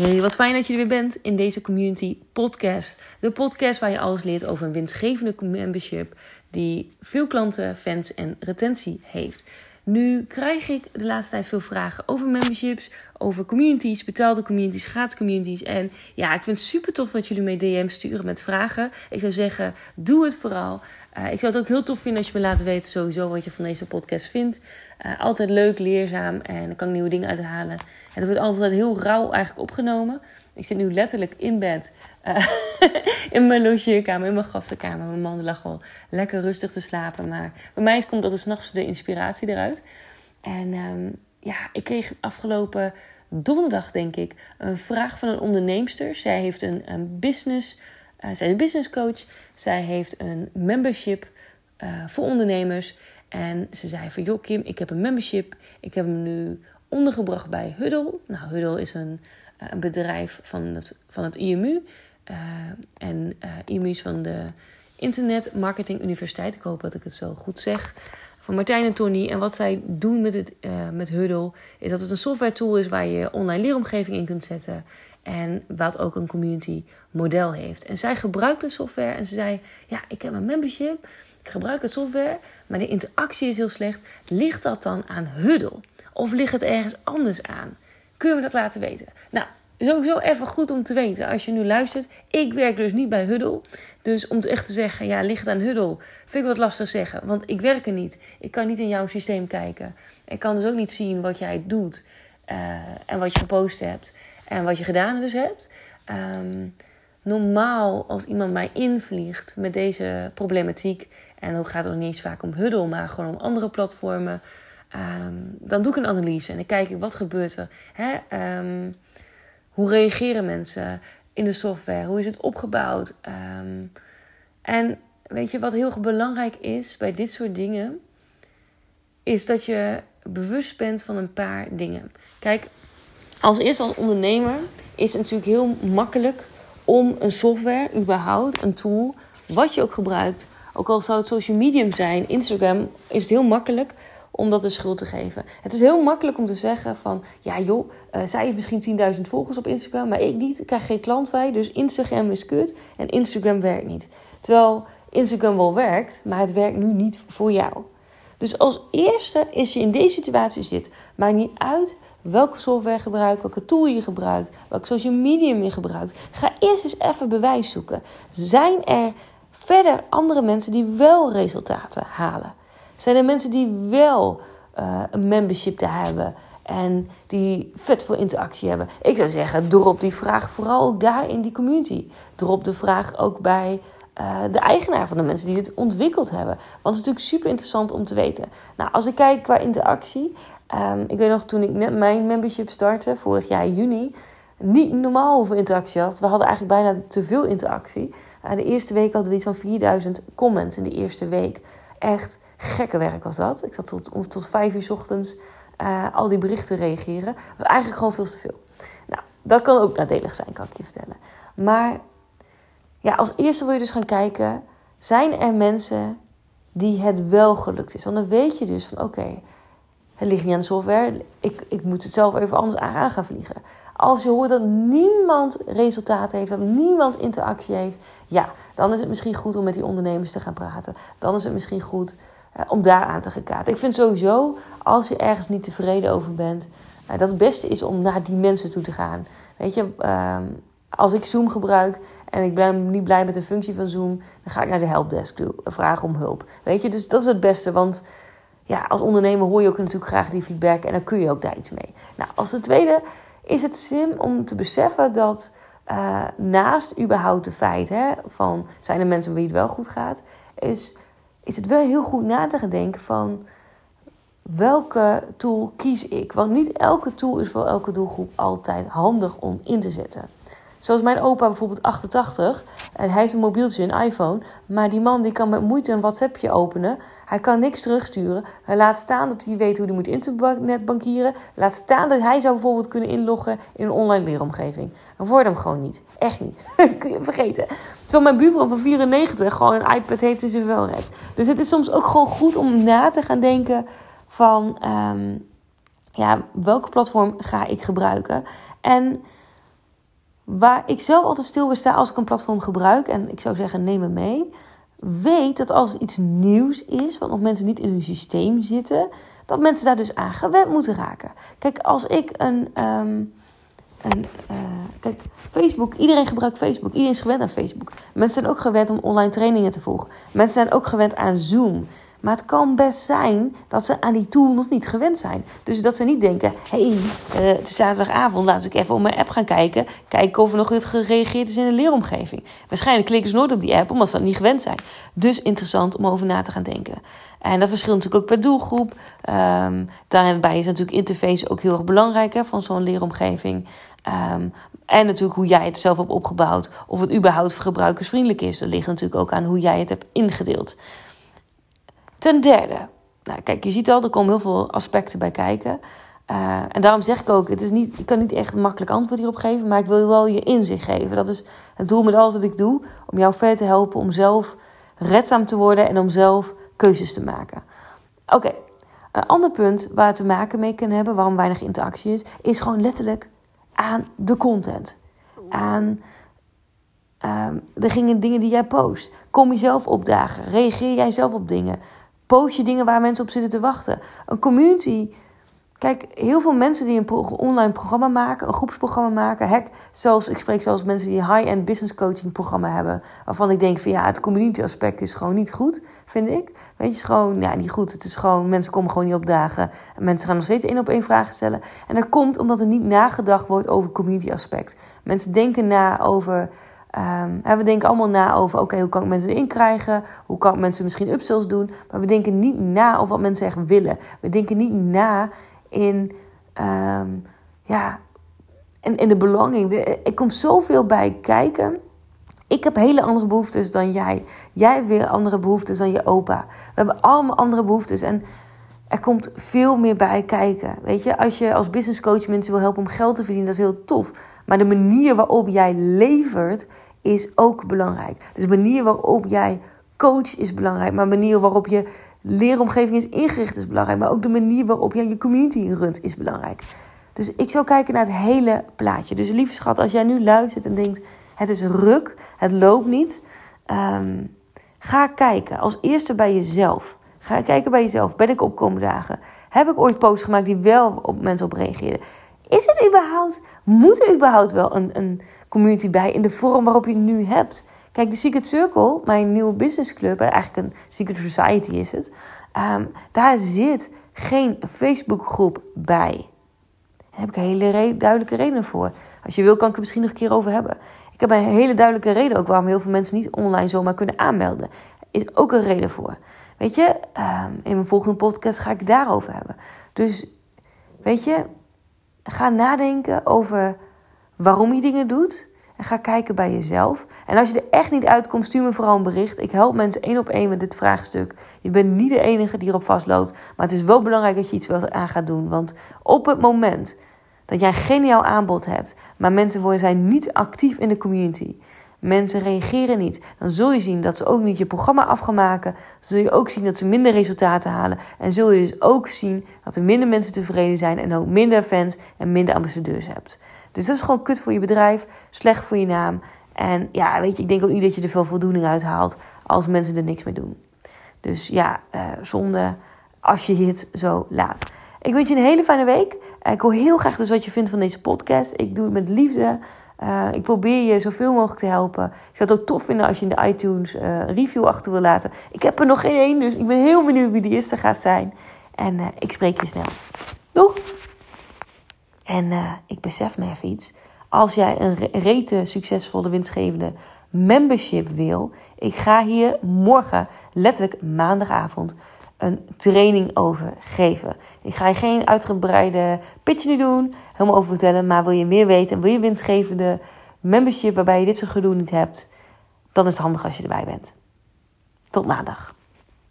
Hey, wat fijn dat je er weer bent in deze Community Podcast. De podcast waar je alles leert over een winstgevende membership die veel klanten, fans en retentie heeft. Nu krijg ik de laatste tijd veel vragen over memberships, over communities, betaalde communities, gratis communities. En ja, ik vind het super tof dat jullie mee DM sturen met vragen. Ik zou zeggen, doe het vooral. Uh, ik zou het ook heel tof vinden als je me laat weten sowieso wat je van deze podcast vindt. Uh, altijd leuk, leerzaam en dan kan ik nieuwe dingen uithalen. En dat wordt altijd heel rauw eigenlijk opgenomen. Ik zit nu letterlijk in bed. Uh, in mijn logeerkamer, in mijn gastenkamer. Mijn man lag al lekker rustig te slapen. Maar bij mij komt dat er s'nachts de inspiratie eruit. En um, ja, ik kreeg afgelopen donderdag, denk ik, een vraag van een onderneemster. Zij heeft een, een business. Uh, zij is een business coach. Zij heeft een membership voor ondernemers. En ze zei van, joh Kim, ik heb een membership. Ik heb hem nu ondergebracht bij Huddle. Nou, Huddle is een, een bedrijf van het, van het IMU. Uh, en uh, IMU is van de Internet Marketing Universiteit. Ik hoop dat ik het zo goed zeg. Van Martijn en Tony. En wat zij doen met, het, met Huddle... is dat het een software tool is waar je online leeromgeving in kunt zetten... En wat ook een community model heeft. En zij gebruikt de software en ze zei: Ja, ik heb een membership. Ik gebruik de software, maar de interactie is heel slecht. Ligt dat dan aan Huddle? Of ligt het ergens anders aan? Kun je me dat laten weten? Nou, sowieso even goed om te weten als je nu luistert. Ik werk dus niet bij Huddle. Dus om echt te zeggen, ja, ligt het aan Huddle, vind ik wat lastig zeggen. Want ik werk er niet. Ik kan niet in jouw systeem kijken. Ik kan dus ook niet zien wat jij doet. Uh, en wat je gepost hebt. En wat je gedaan dus hebt. Um, normaal als iemand mij invliegt met deze problematiek. En dan gaat het nog niet eens vaak om Huddle, maar gewoon om andere platformen. Um, dan doe ik een analyse en dan kijk ik wat gebeurt er. Hè? Um, hoe reageren mensen in de software? Hoe is het opgebouwd? Um, en weet je wat heel belangrijk is bij dit soort dingen? Is dat je bewust bent van een paar dingen. Kijk, als eerste als ondernemer is het natuurlijk heel makkelijk om een software, überhaupt, een tool, wat je ook gebruikt, ook al zou het social medium zijn, Instagram, is het heel makkelijk om dat de schuld te geven. Het is heel makkelijk om te zeggen van... ja joh, uh, zij heeft misschien 10.000 volgers op Instagram... maar ik niet, ik krijg geen klant bij... dus Instagram is kut en Instagram werkt niet. Terwijl Instagram wel werkt, maar het werkt nu niet voor jou. Dus als eerste is je in deze situatie zit... maakt niet uit welke software je welke tool je gebruikt... welke social medium je gebruikt. Ga eerst eens even bewijs zoeken. Zijn er verder andere mensen die wel resultaten halen? Zijn er mensen die wel uh, een membership te hebben en die vet veel interactie hebben? Ik zou zeggen, drop die vraag vooral ook daar in die community. Drop de vraag ook bij uh, de eigenaar van de mensen die dit ontwikkeld hebben. Want het is natuurlijk super interessant om te weten. Nou, als ik kijk qua interactie. Um, ik weet nog toen ik net mijn membership startte, vorig jaar juni. Niet normaal hoeveel interactie had. We hadden eigenlijk bijna te veel interactie. Uh, de eerste week hadden we iets van 4000 comments in de eerste week. Echt gekke werk was dat. Ik zat tot, tot vijf uur s ochtends uh, al die berichten reageren. Dat was eigenlijk gewoon veel te veel. Nou, dat kan ook nadelig zijn, kan ik je vertellen. Maar ja, als eerste wil je dus gaan kijken... zijn er mensen die het wel gelukt is? Want dan weet je dus van oké... het ligt niet aan de software. Ik, ik moet het zelf even anders aan gaan vliegen. Als je hoort dat niemand resultaat heeft, dat niemand interactie heeft, ja, dan is het misschien goed om met die ondernemers te gaan praten. Dan is het misschien goed uh, om daar aan te gaan kaarten. Ik vind sowieso, als je ergens niet tevreden over bent, uh, dat het beste is om naar die mensen toe te gaan. Weet je, uh, als ik Zoom gebruik en ik ben niet blij met de functie van Zoom, dan ga ik naar de helpdesk toe, vragen om hulp. Weet je, dus dat is het beste, want ja, als ondernemer hoor je ook natuurlijk graag die feedback en dan kun je ook daar iets mee. Nou, als de tweede is het sim om te beseffen dat uh, naast überhaupt de feit hè, van zijn er mensen wie het wel goed gaat, is, is het wel heel goed na te gaan denken van welke tool kies ik? Want niet elke tool is voor elke doelgroep altijd handig om in te zetten. Zoals mijn opa bijvoorbeeld 88. En hij heeft een mobieltje, een iPhone. Maar die man die kan met moeite een WhatsAppje openen. Hij kan niks terugsturen. Hij laat staan dat hij weet hoe hij moet internetbankieren. Laat staan dat hij zou bijvoorbeeld kunnen inloggen in een online leeromgeving. Dan wordt hem gewoon niet. Echt niet. Kun je vergeten. Terwijl mijn buurvrouw van 94 gewoon een iPad heeft ze wel redt. Dus het is soms ook gewoon goed om na te gaan denken van... Um, ja, welke platform ga ik gebruiken? En waar ik zelf altijd stil bij sta als ik een platform gebruik, en ik zou zeggen, neem me mee. Weet dat als iets nieuws is, wat nog mensen niet in hun systeem zitten, dat mensen daar dus aan gewend moeten raken. Kijk, als ik een. Ehm, een uh, kijk, Facebook, iedereen gebruikt Facebook. Iedereen is gewend aan Facebook. Mensen zijn ook gewend om online trainingen te volgen. Mensen zijn ook gewend aan Zoom. Maar het kan best zijn dat ze aan die tool nog niet gewend zijn. Dus dat ze niet denken: hé, hey, uh, het is zaterdagavond, laat ik even op mijn app gaan kijken. Kijken of er nog wat gereageerd is in de leeromgeving. Waarschijnlijk klikken ze nooit op die app omdat ze dat niet gewend zijn. Dus interessant om over na te gaan denken. En dat verschilt natuurlijk ook per doelgroep. Um, daarbij is natuurlijk interface ook heel erg belangrijk hè, van zo'n leeromgeving. Um, en natuurlijk hoe jij het zelf hebt opgebouwd. Of het überhaupt gebruikersvriendelijk is. Dat ligt natuurlijk ook aan hoe jij het hebt ingedeeld. Ten derde, nou kijk, je ziet al, er komen heel veel aspecten bij kijken. Uh, en daarom zeg ik ook, het is niet, ik kan niet echt een makkelijk antwoord hierop geven, maar ik wil wel je inzicht geven. Dat is het doel met alles wat ik doe, om jou verder te helpen om zelf redzaam te worden en om zelf keuzes te maken. Oké, een ander punt waar te maken mee kan hebben, waarom weinig interactie is, is gewoon letterlijk aan de content. Aan um, de dingen die jij post. Kom jezelf opdagen. Reageer jij zelf op dingen. Post je dingen waar mensen op zitten te wachten. Een community. Kijk, heel veel mensen die een online programma maken, een groepsprogramma maken. Heck, zelfs, ik spreek zelfs mensen die een high-end business coaching programma hebben. Waarvan ik denk van ja, het community aspect is gewoon niet goed, vind ik. Weet je, is gewoon, ja, niet goed. Het is gewoon, mensen komen gewoon niet opdagen. En mensen gaan nog steeds één op één vragen stellen. En dat komt omdat er niet nagedacht wordt over community aspect. Mensen denken na over Um, we denken allemaal na over, oké, hoe kan ik mensen erin krijgen? Hoe kan ik mensen misschien upsells doen? Maar we denken niet na over wat mensen echt willen. We denken niet na in, um, ja, in, in de belonging. Er komt zoveel bij kijken. Ik heb hele andere behoeftes dan jij. Jij hebt weer andere behoeftes dan je opa. We hebben allemaal andere behoeftes. En er komt veel meer bij kijken. Weet je, als je als business coach mensen wil helpen om geld te verdienen, dat is heel tof. Maar de manier waarop jij levert is ook belangrijk. Dus de manier waarop jij coach is belangrijk. Maar de manier waarop je leeromgeving is ingericht is belangrijk. Maar ook de manier waarop jij je community runt is belangrijk. Dus ik zou kijken naar het hele plaatje. Dus lieve schat, als jij nu luistert en denkt: het is ruk, het loopt niet. Um, ga kijken als eerste bij jezelf. Ga kijken bij jezelf. Ben ik opkomende dagen? Heb ik ooit posts gemaakt die wel op mensen op reageerden? Is het überhaupt, moet er überhaupt wel een, een community bij in de vorm waarop je het nu hebt? Kijk, de Secret Circle, mijn nieuwe businessclub, eigenlijk een Secret Society is het. Um, daar zit geen Facebookgroep bij. Daar heb ik een hele duidelijke reden voor. Als je wil, kan ik het misschien nog een keer over hebben. Ik heb een hele duidelijke reden ook waarom heel veel mensen niet online zomaar kunnen aanmelden. Is ook een reden voor. Weet je, um, in mijn volgende podcast ga ik daarover hebben. Dus weet je, ga nadenken over waarom je dingen doet. En ga kijken bij jezelf. En als je er echt niet uitkomt, stuur me vooral een bericht. Ik help mensen één op één met dit vraagstuk. Je bent niet de enige die erop vastloopt. Maar het is wel belangrijk dat je iets wel aan gaat doen. Want op het moment dat jij een geniaal aanbod hebt, maar mensen zijn niet actief in de community. Mensen reageren niet. Dan zul je zien dat ze ook niet je programma af gaan maken. Zul je ook zien dat ze minder resultaten halen. En zul je dus ook zien dat er minder mensen tevreden zijn. En ook minder fans en minder ambassadeurs hebt. Dus dat is gewoon kut voor je bedrijf. Slecht voor je naam. En ja, weet je, ik denk ook niet dat je er veel voldoening uit haalt als mensen er niks mee doen. Dus ja, uh, zonde als je het zo laat. Ik wens je een hele fijne week. Ik hoor heel graag dus wat je vindt van deze podcast. Ik doe het met liefde. Uh, ik probeer je zoveel mogelijk te helpen. Ik zou het ook tof vinden als je in de iTunes uh, review achter wil laten. Ik heb er nog geen één, dus ik ben heel benieuwd wie de eerste gaat zijn. En uh, ik spreek je snel. Doeg! En ik besef me even iets. Als jij een rete succesvolle winstgevende membership wil, ik ga hier morgen, letterlijk maandagavond, een training over geven. Ik ga je geen uitgebreide pitch nu doen, helemaal over vertellen. Maar wil je meer weten en wil je winstgevende membership waarbij je dit soort gedoe niet hebt, dan is het handig als je erbij bent. Tot maandag.